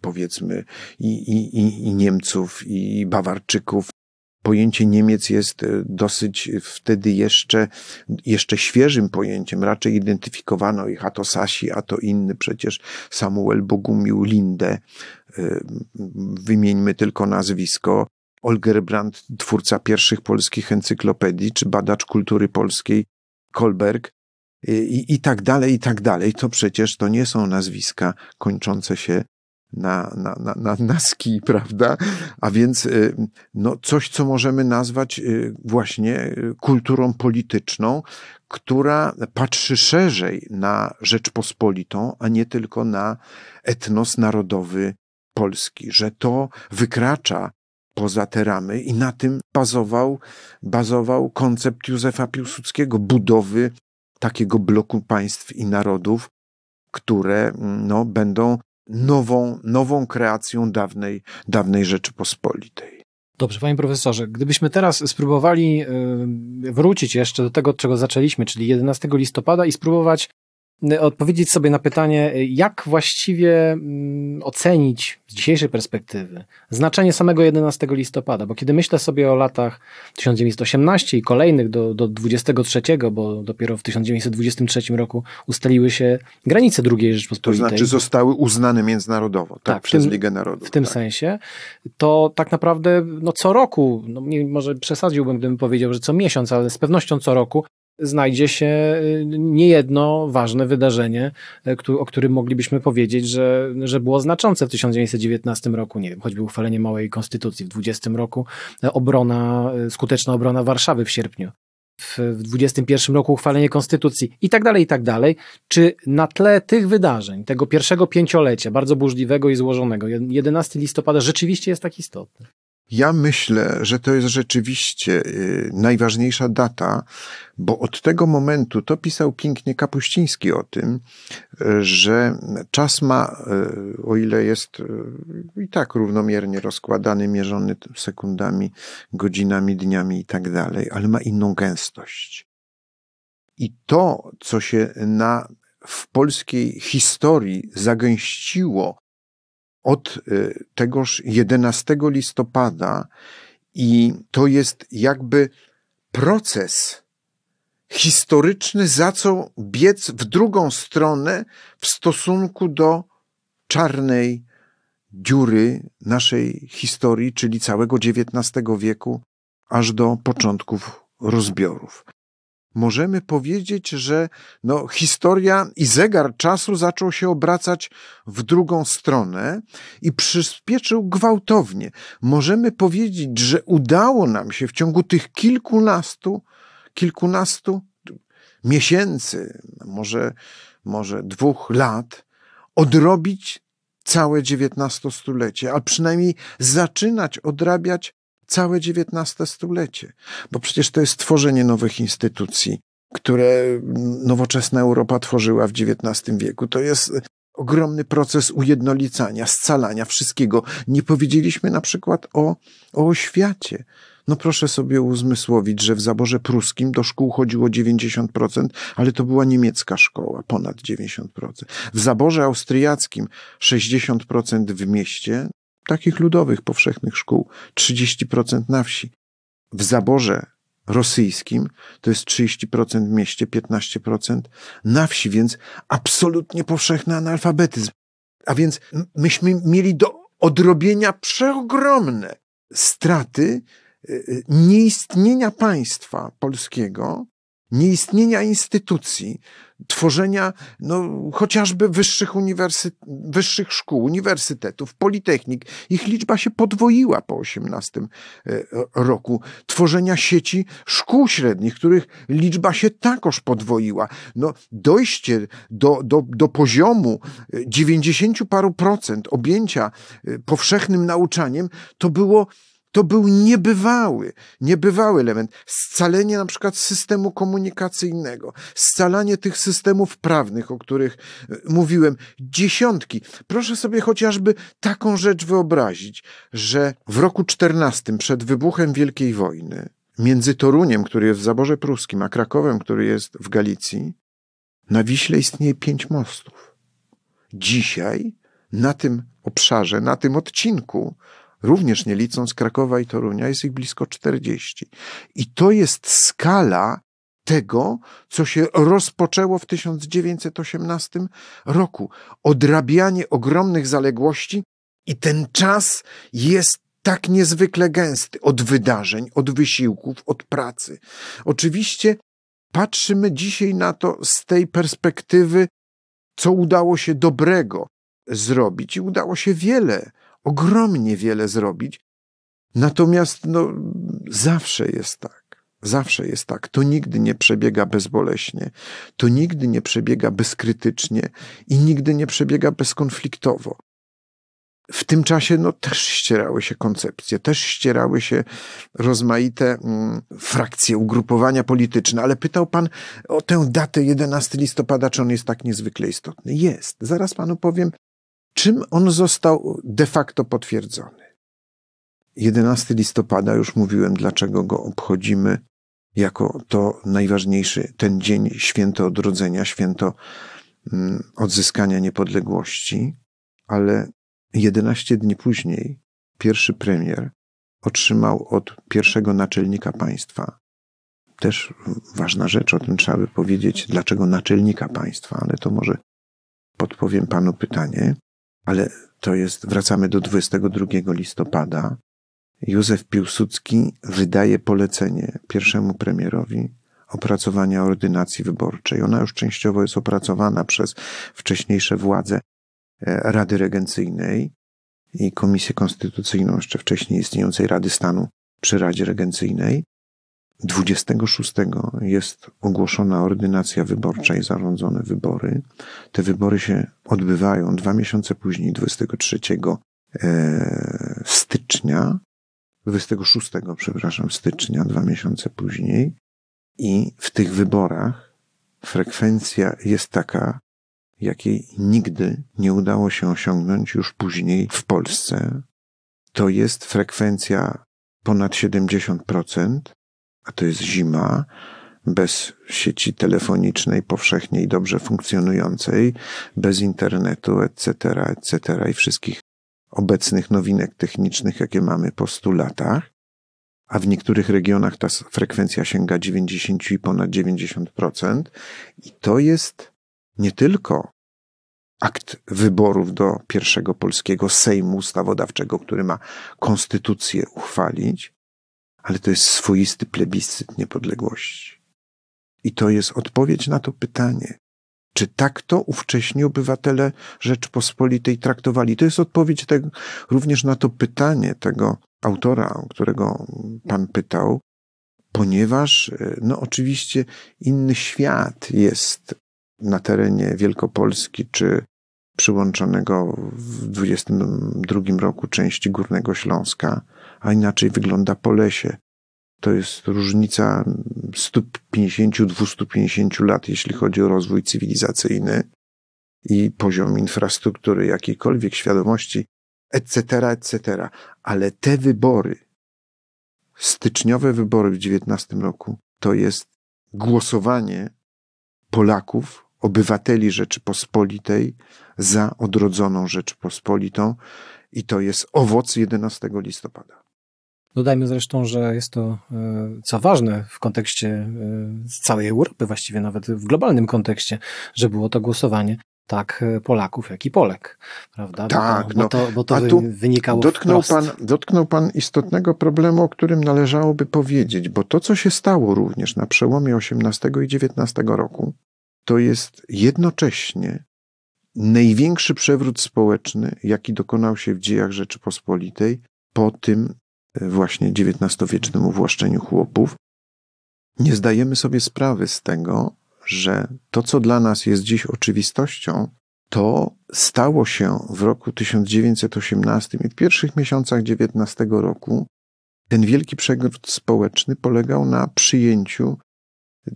powiedzmy, i, i, i Niemców, i Bawarczyków. Pojęcie Niemiec jest e, dosyć wtedy jeszcze, jeszcze świeżym pojęciem. Raczej identyfikowano ich a to Sasi, a to inny. Przecież Samuel Bogumił Linde, e, wymieńmy tylko nazwisko. Olger Brandt, twórca pierwszych polskich encyklopedii, czy badacz kultury polskiej, Kolberg, i, i tak dalej, i tak dalej. To przecież to nie są nazwiska kończące się na, na, na, na, na ski, prawda? A więc y, no, coś, co możemy nazwać y, właśnie y, kulturą polityczną, która patrzy szerzej na Rzeczpospolitą, a nie tylko na etnos narodowy Polski, że to wykracza poza te ramy i na tym bazował, bazował koncept Józefa Piłsudskiego, budowy takiego bloku państw i narodów, które mm, no, będą nową, nową kreacją dawnej, dawnej Rzeczypospolitej. Dobrze, panie profesorze, gdybyśmy teraz spróbowali wrócić jeszcze do tego, od czego zaczęliśmy, czyli 11 listopada i spróbować odpowiedzieć sobie na pytanie, jak właściwie mm, ocenić z dzisiejszej perspektywy znaczenie samego 11 listopada, bo kiedy myślę sobie o latach 1918 i kolejnych do, do 23, bo dopiero w 1923 roku ustaliły się granice II Rzeczpospolitej. To znaczy zostały uznane międzynarodowo, tak, tak przez tym, Ligę Narodów. W tym tak. sensie, to tak naprawdę no, co roku, no, może przesadziłbym, gdybym powiedział, że co miesiąc, ale z pewnością co roku znajdzie się y, niejedno ważne wydarzenie, y, o którym moglibyśmy powiedzieć, że, że było znaczące w 1919 roku. Nie wiem, choćby uchwalenie małej konstytucji w 20 roku, obrona, skuteczna obrona Warszawy w sierpniu w 21 roku uchwalenie konstytucji i tak dalej, i tak dalej. Czy na tle tych wydarzeń, tego pierwszego pięciolecia, bardzo burzliwego i złożonego, 11 listopada rzeczywiście jest tak istotny? Ja myślę, że to jest rzeczywiście y, najważniejsza data, bo od tego momentu, to pisał pięknie Kapuściński o tym, że czas ma, y, o ile jest y, i tak równomiernie rozkładany, mierzony sekundami, godzinami, dniami i tak dalej, ale ma inną gęstość. I to, co się na, w polskiej historii zagęściło od y, tegoż 11 listopada i to jest jakby proces historyczny zaczął biec w drugą stronę w stosunku do czarnej dziury naszej historii, czyli całego XIX wieku, aż do początków rozbiorów możemy powiedzieć, że no, historia i zegar czasu zaczął się obracać w drugą stronę i przyspieszył gwałtownie. Możemy powiedzieć, że udało nam się w ciągu tych kilkunastu, kilkunastu miesięcy, może, może dwóch lat, odrobić całe XIX-stulecie, a przynajmniej zaczynać odrabiać całe XIX stulecie, bo przecież to jest tworzenie nowych instytucji, które nowoczesna Europa tworzyła w XIX wieku. To jest ogromny proces ujednolicania, scalania wszystkiego. Nie powiedzieliśmy na przykład o, o oświacie. No proszę sobie uzmysłowić, że w zaborze pruskim do szkół chodziło 90%, ale to była niemiecka szkoła, ponad 90%. W zaborze austriackim 60% w mieście, takich ludowych, powszechnych szkół, 30% na wsi. W zaborze rosyjskim to jest 30% w mieście, 15% na wsi, więc absolutnie powszechny analfabetyzm. A więc myśmy mieli do odrobienia przeogromne straty y, y, nieistnienia państwa polskiego, nieistnienia instytucji, tworzenia no, chociażby wyższych, uniwersy, wyższych szkół, uniwersytetów, politechnik. Ich liczba się podwoiła po 18 e, roku. Tworzenia sieci szkół średnich, których liczba się takoż podwoiła. No, dojście do, do, do poziomu 90 paru procent objęcia e, powszechnym nauczaniem to było to był niebywały, niebywały element. Scalenie na przykład systemu komunikacyjnego, scalanie tych systemów prawnych, o których e, mówiłem, dziesiątki. Proszę sobie chociażby taką rzecz wyobrazić, że w roku 14 przed wybuchem Wielkiej Wojny, między Toruniem, który jest w zaborze pruskim, a Krakowem, który jest w Galicji, na Wiśle istnieje pięć mostów. Dzisiaj na tym obszarze, na tym odcinku również nie licząc Krakowa i Torunia, jest ich blisko 40. I to jest skala tego, co się rozpoczęło w 1918 roku. Odrabianie ogromnych zaległości i ten czas jest tak niezwykle gęsty od wydarzeń, od wysiłków, od pracy. Oczywiście patrzymy dzisiaj na to z tej perspektywy, co udało się dobrego zrobić i udało się wiele ogromnie wiele zrobić. Natomiast no, zawsze jest tak. Zawsze jest tak. To nigdy nie przebiega bezboleśnie, to nigdy nie przebiega bezkrytycznie i nigdy nie przebiega bezkonfliktowo. W tym czasie no, też ścierały się koncepcje, też ścierały się rozmaite mm, frakcje, ugrupowania polityczne, ale pytał pan o tę datę 11 listopada, czy on jest tak niezwykle istotny. Jest. Zaraz panu powiem, czym on został de facto potwierdzony. 11 listopada, już mówiłem, dlaczego go obchodzimy jako to najważniejszy, ten dzień święto odrodzenia, święto mm, odzyskania niepodległości, ale 11 dni później pierwszy premier otrzymał od pierwszego naczelnika państwa. Też ważna rzecz, o tym trzeba by powiedzieć, dlaczego naczelnika państwa, ale to może podpowiem panu pytanie. Ale to jest, wracamy do 22 listopada. Józef Piłsudski wydaje polecenie pierwszemu premierowi opracowania ordynacji wyborczej. Ona już częściowo jest opracowana przez wcześniejsze władze e, Rady Regencyjnej i Komisję Konstytucyjną jeszcze wcześniej istniejącej Rady Stanu przy Radzie Regencyjnej. 26 jest ogłoszona ordynacja wyborcza i zarządzone wybory. Te wybory się odbywają dwa miesiące później, 23 e, stycznia, 26, przepraszam, stycznia, dwa miesiące później. I w tych wyborach frekwencja jest taka, jakiej nigdy nie udało się osiągnąć już później w Polsce. To jest frekwencja ponad 70%, a to jest zima, bez sieci telefonicznej powszechnie i dobrze funkcjonującej, bez internetu, etc., etc. i wszystkich obecnych nowinek technicznych, jakie mamy po 100 latach, a w niektórych regionach ta frekwencja sięga 90 i ponad 90%. I to jest nie tylko akt wyborów do pierwszego polskiego Sejmu Ustawodawczego, który ma konstytucję uchwalić, ale to jest swoisty plebiscyt niepodległości. I to jest odpowiedź na to pytanie. Czy tak to ówcześni obywatele Rzeczpospolitej traktowali? To jest odpowiedź również na to pytanie tego autora, którego pan pytał, ponieważ, no oczywiście, inny świat jest na terenie Wielkopolski czy przyłączonego w 22 roku części Górnego Śląska, a inaczej wygląda Polesie. To jest różnica 150-250 lat, jeśli chodzi o rozwój cywilizacyjny i poziom infrastruktury, jakiejkolwiek świadomości, etc., etc. Ale te wybory, styczniowe wybory w 19 roku, to jest głosowanie Polaków, obywateli Rzeczypospolitej za odrodzoną Rzeczypospolitą i to jest owoc 11 listopada. Dodajmy zresztą, że jest to, e, co ważne w kontekście e, całej Europy, właściwie nawet w globalnym kontekście, że było to głosowanie tak e, Polaków, jak i Polek, prawda? Tak, bo to, no, bo to, bo to a tu wynikało dotknął wprost. pan, dotknął pan istotnego problemu, o którym należałoby powiedzieć, bo to, co się stało również na przełomie XVIII i XIX roku, to jest jednocześnie największy przewrót społeczny, jaki dokonał się w dziejach Rzeczypospolitej po tym właśnie XIX-wiecznym uwłaszczeniu chłopów. Nie zdajemy sobie sprawy z tego, że to, co dla nas jest dziś oczywistością, to stało się w roku 1918 i w pierwszych miesiącach XIX roku. Ten wielki przewrót społeczny polegał na przyjęciu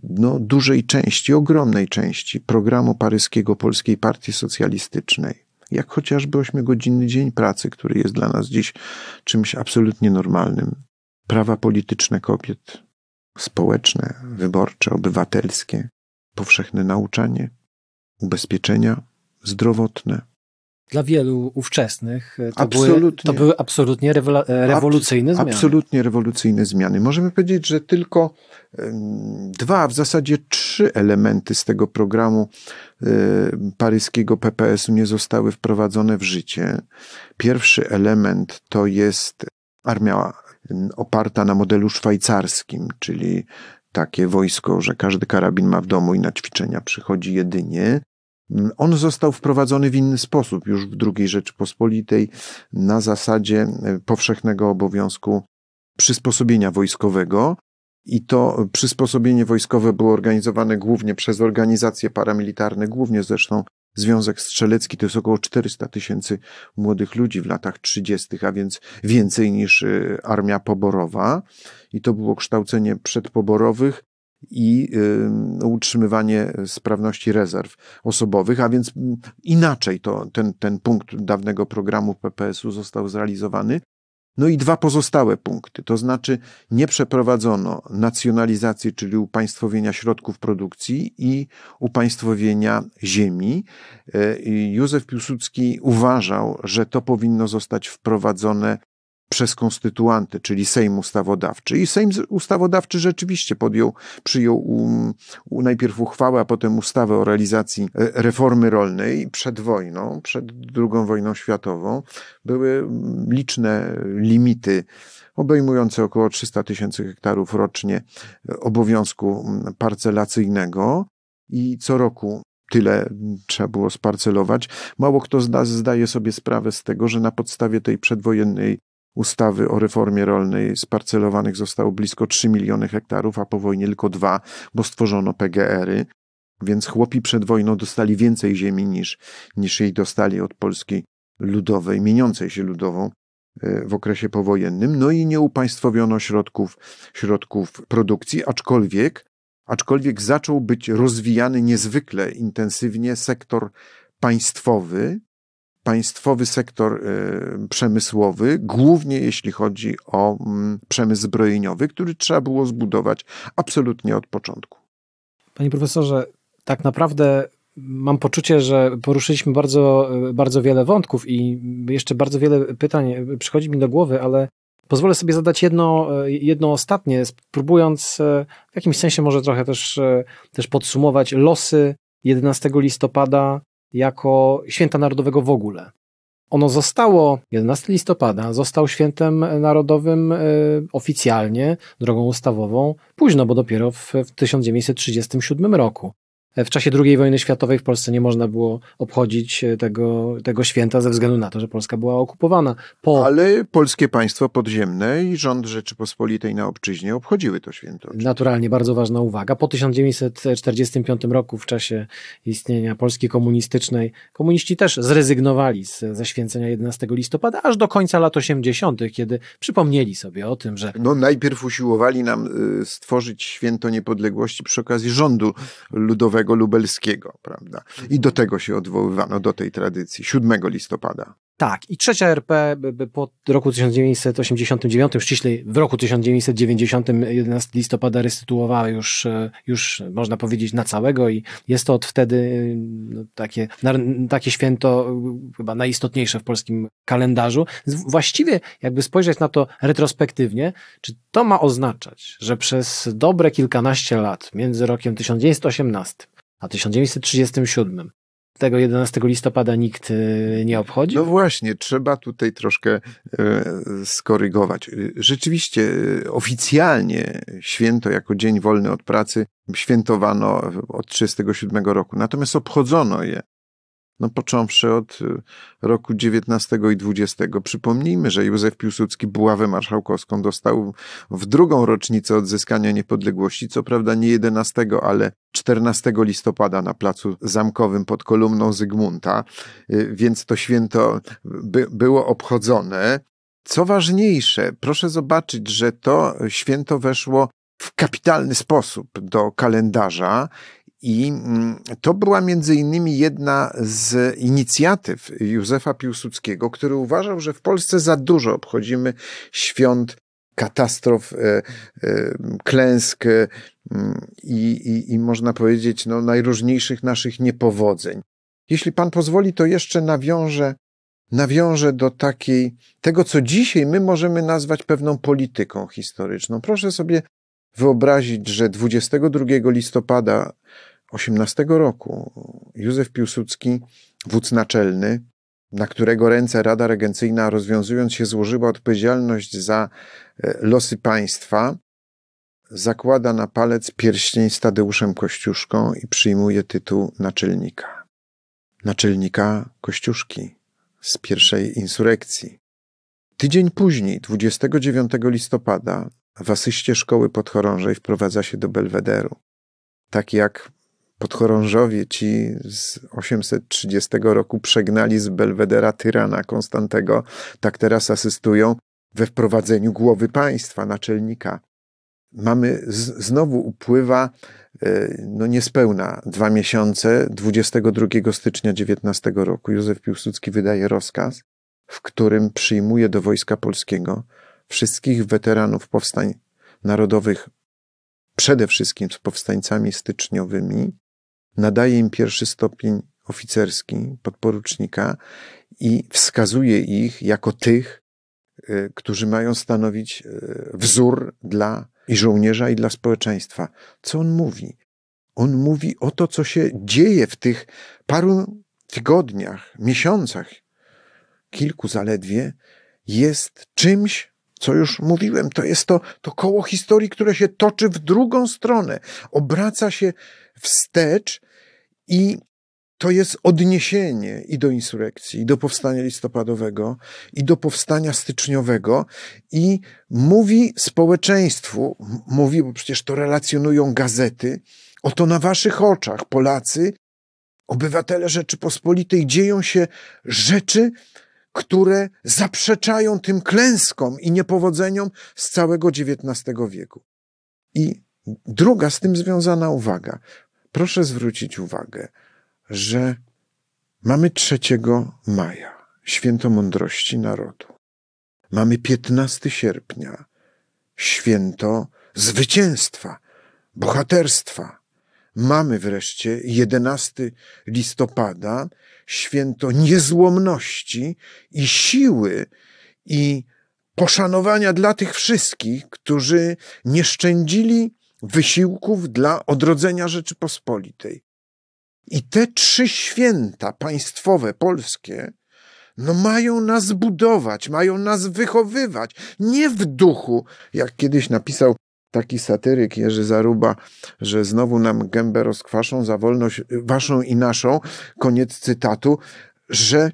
no, dużej części, ogromnej części programu paryskiego Polskiej Partii Socjalistycznej, jak chociażby ośmiogodzinny dzień pracy, który jest dla nas dziś czymś absolutnie normalnym, prawa polityczne kobiet, społeczne, wyborcze, obywatelskie, powszechne nauczanie, ubezpieczenia zdrowotne, dla wielu ówczesnych to, absolutnie. były, to były absolutnie rewolucyjne Ab, zmiany. Absolutnie rewolucyjne zmiany. Możemy powiedzieć, że tylko dwa, w zasadzie trzy elementy z tego programu e, paryskiego PPS-u nie zostały wprowadzone w życie. Pierwszy element to jest armia oparta na modelu szwajcarskim, czyli takie wojsko, że każdy karabin ma w domu i na ćwiczenia przychodzi jedynie. On został wprowadzony w inny sposób już w II Rzeczypospolitej na zasadzie e, powszechnego obowiązku przysposobienia wojskowego. I to przysposobienie wojskowe było organizowane głównie przez organizacje paramilitarne, głównie zresztą Związek Strzelecki to jest około 400 tysięcy młodych ludzi w latach 30., a więc więcej niż e, armia poborowa. I to było kształcenie przedpoborowych i y, utrzymywanie sprawności rezerw osobowych, a więc mm, inaczej to, ten, ten punkt dawnego programu PPS-u został zrealizowany. No i dwa pozostałe punkty, to znaczy nie przeprowadzono nacjonalizacji, czyli upaństwowienia środków produkcji i upaństwowienia ziemi. Y, Józef Piłsudski uważał, że to powinno zostać wprowadzone przez konstytuanty, czyli Sejm Ustawodawczy. I Sejm Ustawodawczy rzeczywiście podjął, przyjął um, najpierw uchwałę, a potem ustawę o realizacji e, reformy rolnej przed wojną, przed II wojną światową. Były liczne limity obejmujące około 300 tysięcy hektarów rocznie obowiązku parcelacyjnego i co roku tyle trzeba było sparcelować. Mało kto z nas zdaje sobie sprawę z tego, że na podstawie tej przedwojennej ustawy o reformie rolnej sparcelowanych zostało blisko 3 miliony hektarów, a po wojnie tylko dwa, bo stworzono PGR-y. Więc chłopi przed wojną dostali więcej ziemi niż, niż jej dostali od Polski ludowej, mieniącej się ludową e, w okresie powojennym. No i nie upaństwowiono środków, środków produkcji, aczkolwiek, aczkolwiek zaczął być rozwijany niezwykle intensywnie sektor państwowy, państwowy sektor y, przemysłowy, głównie jeśli chodzi o mm, przemysł zbrojeniowy, który trzeba było zbudować absolutnie od początku. Panie profesorze, tak naprawdę mam poczucie, że poruszyliśmy bardzo, bardzo wiele wątków i jeszcze bardzo wiele pytań przychodzi mi do głowy, ale pozwolę sobie zadać jedno, jedno ostatnie, spróbując w jakimś sensie może trochę też, też podsumować losy 11 listopada jako święta narodowego w ogóle. Ono zostało 11 listopada, został świętem narodowym e, oficjalnie, drogą ustawową, późno, bo dopiero w, w 1937 roku. W czasie II wojny światowej w Polsce nie można było obchodzić e, tego, tego święta ze względu na to, że Polska była okupowana. Po... Ale polskie państwo podziemne i rząd Rzeczypospolitej na obczyźnie obchodziły to święto. Naturalnie, bardzo ważna uwaga. Po 1945 roku, w czasie istnienia Polski komunistycznej, komuniści też zrezygnowali z, ze święcenia 11 listopada, aż do końca lat 80., kiedy przypomnieli sobie o tym, że. No, najpierw usiłowali nam y, stworzyć święto niepodległości przy okazji rządu ludowego lubelskiego, prawda? I do tego się odwoływano, do tej tradycji, 7 listopada. Tak, i trzecia RP po roku 1989, ściślej w roku 1990, 11 listopada restytuowała już, już można powiedzieć na całego i jest to od wtedy no, takie, takie święto chyba najistotniejsze w polskim kalendarzu. Właściwie jakby spojrzeć na to retrospektywnie, czy to ma oznaczać, że przez dobre kilkanaście lat między rokiem 1918 a 1937 tego 11 listopada nikt e, nie obchodzi? No właśnie, trzeba tutaj troszkę e, skorygować. Rzeczywiście e, oficjalnie święto jako dzień wolny od pracy świętowano od 1937 roku, natomiast obchodzono je no począwszy od y, roku 19 i 20. Przypomnijmy, że Józef Piłsudski buławę marszałkowską dostał w drugą rocznicę odzyskania niepodległości, co prawda nie 11, ale 14 listopada na placu zamkowym pod kolumną Zygmunta, y, więc to święto by, było obchodzone. Co ważniejsze, proszę zobaczyć, że to święto weszło w kapitalny sposób do kalendarza i mm, to była między innymi jedna z inicjatyw Józefa Piłsudskiego, który uważał, że w Polsce za dużo obchodzimy świąt, katastrof, e, e, klęsk e, i, i, i można powiedzieć no, najróżniejszych naszych niepowodzeń. Jeśli pan pozwoli, to jeszcze nawiążę, nawiążę do takiej, tego co dzisiaj my możemy nazwać pewną polityką historyczną. Proszę sobie wyobrazić, że 22 listopada 18 roku Józef Piłsudski, wódz naczelny, na którego ręce Rada Regencyjna rozwiązując się złożyła odpowiedzialność za e, losy państwa, zakłada na palec pierścień z Tadeuszem Kościuszką i przyjmuje tytuł naczelnika. Naczelnika Kościuszki z pierwszej insurekcji. Tydzień później, 29 listopada, w asyście szkoły podchorążej wprowadza się do Belwederu. Tak jak podchorążowie ci z 830 roku przegnali z Belwedera tyrana Konstantego, tak teraz asystują we wprowadzeniu głowy państwa, naczelnika. Mamy, z, znowu upływa e, no niespełna dwa miesiące, 22 stycznia 19 roku. Józef Piłsudski wydaje rozkaz, w którym przyjmuje do Wojska Polskiego wszystkich weteranów powstań narodowych, przede wszystkim z powstańcami styczniowymi, nadaje im pierwszy stopień oficerski, podporucznika i wskazuje ich jako tych, y, którzy mają stanowić y, wzór dla i żołnierza, i dla społeczeństwa. Co on mówi? On mówi o to, co się dzieje w tych paru tygodniach, miesiącach, kilku zaledwie, jest czymś, co już mówiłem, to jest to, to koło historii, które się toczy w drugą stronę, obraca się wstecz i to jest odniesienie i do insurekcji, i do powstania listopadowego, i do powstania styczniowego, i mówi społeczeństwu, mówi, bo przecież to relacjonują gazety, oto na waszych oczach, Polacy, obywatele Rzeczypospolitej, dzieją się rzeczy, które zaprzeczają tym klęskom i niepowodzeniom z całego XIX wieku. I druga z tym związana uwaga. Proszę zwrócić uwagę, że mamy 3 maja, święto mądrości narodu. Mamy 15 sierpnia, święto zwycięstwa, bohaterstwa. Mamy wreszcie 11 listopada, święto niezłomności i siły i poszanowania dla tych wszystkich, którzy nie szczędzili wysiłków dla odrodzenia Rzeczypospolitej. I te trzy święta państwowe polskie, no mają nas budować, mają nas wychowywać, nie w duchu, jak kiedyś napisał taki satyryk Jerzy Zaruba, że znowu nam gębę rozkwaszą za wolność waszą i naszą, koniec cytatu, że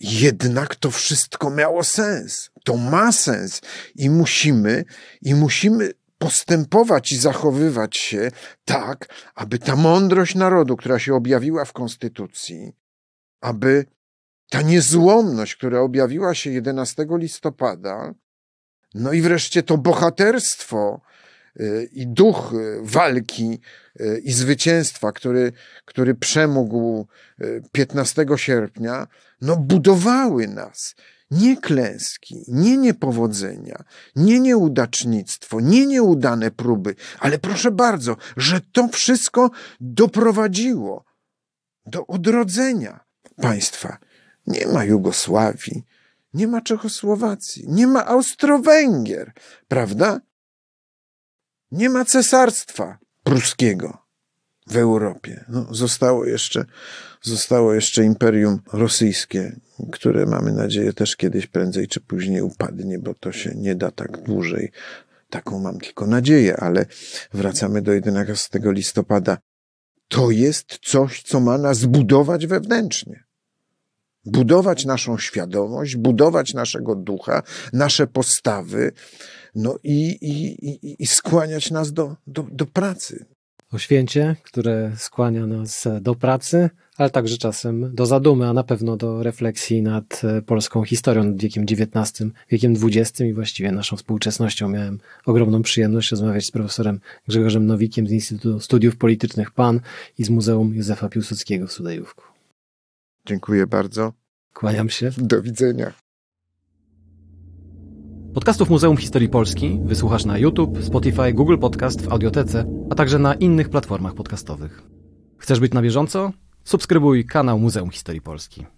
jednak to wszystko miało sens. To ma sens i musimy, i musimy postępować i zachowywać się tak, aby ta mądrość narodu, która się objawiła w Konstytucji, aby ta niezłomność, która objawiła się 11 listopada, no i wreszcie to bohaterstwo y, i duch walki y, i zwycięstwa, który, który przemógł 15 y, sierpnia, no budowały nas nie klęski, nie niepowodzenia, nie nieudacznictwo, nie nieudane próby, ale proszę bardzo, że to wszystko doprowadziło do odrodzenia państwa. Nie ma Jugosławii, nie ma Czechosłowacji, nie ma Austro-Węgier, prawda? Nie ma cesarstwa pruskiego w Europie. No, zostało, jeszcze, zostało jeszcze Imperium Rosyjskie, które mamy nadzieję też kiedyś prędzej czy później upadnie, bo to się nie da tak dłużej. Taką mam tylko nadzieję, ale wracamy do 11 listopada. To jest coś, co ma nas budować wewnętrznie. Budować naszą świadomość, budować naszego ducha, nasze postawy, no i, i, i, i skłaniać nas do, do, do pracy, o święcie, które skłania nas do pracy, ale także czasem do zadumy, a na pewno do refleksji nad e, polską historią, nad wiekiem XIX, wiekiem XX i właściwie naszą współczesnością. Miałem ogromną przyjemność rozmawiać z profesorem Grzegorzem Nowikiem z Instytutu Studiów Politycznych PAN i z Muzeum Józefa Piłsudskiego w Sudejówku. Dziękuję bardzo. Kłaniam się. Do widzenia. Podcastów Muzeum Historii Polski wysłuchasz na YouTube, Spotify, Google Podcast w Audiotece, a także na innych platformach podcastowych. Chcesz być na bieżąco? Subskrybuj kanał Muzeum Historii Polski.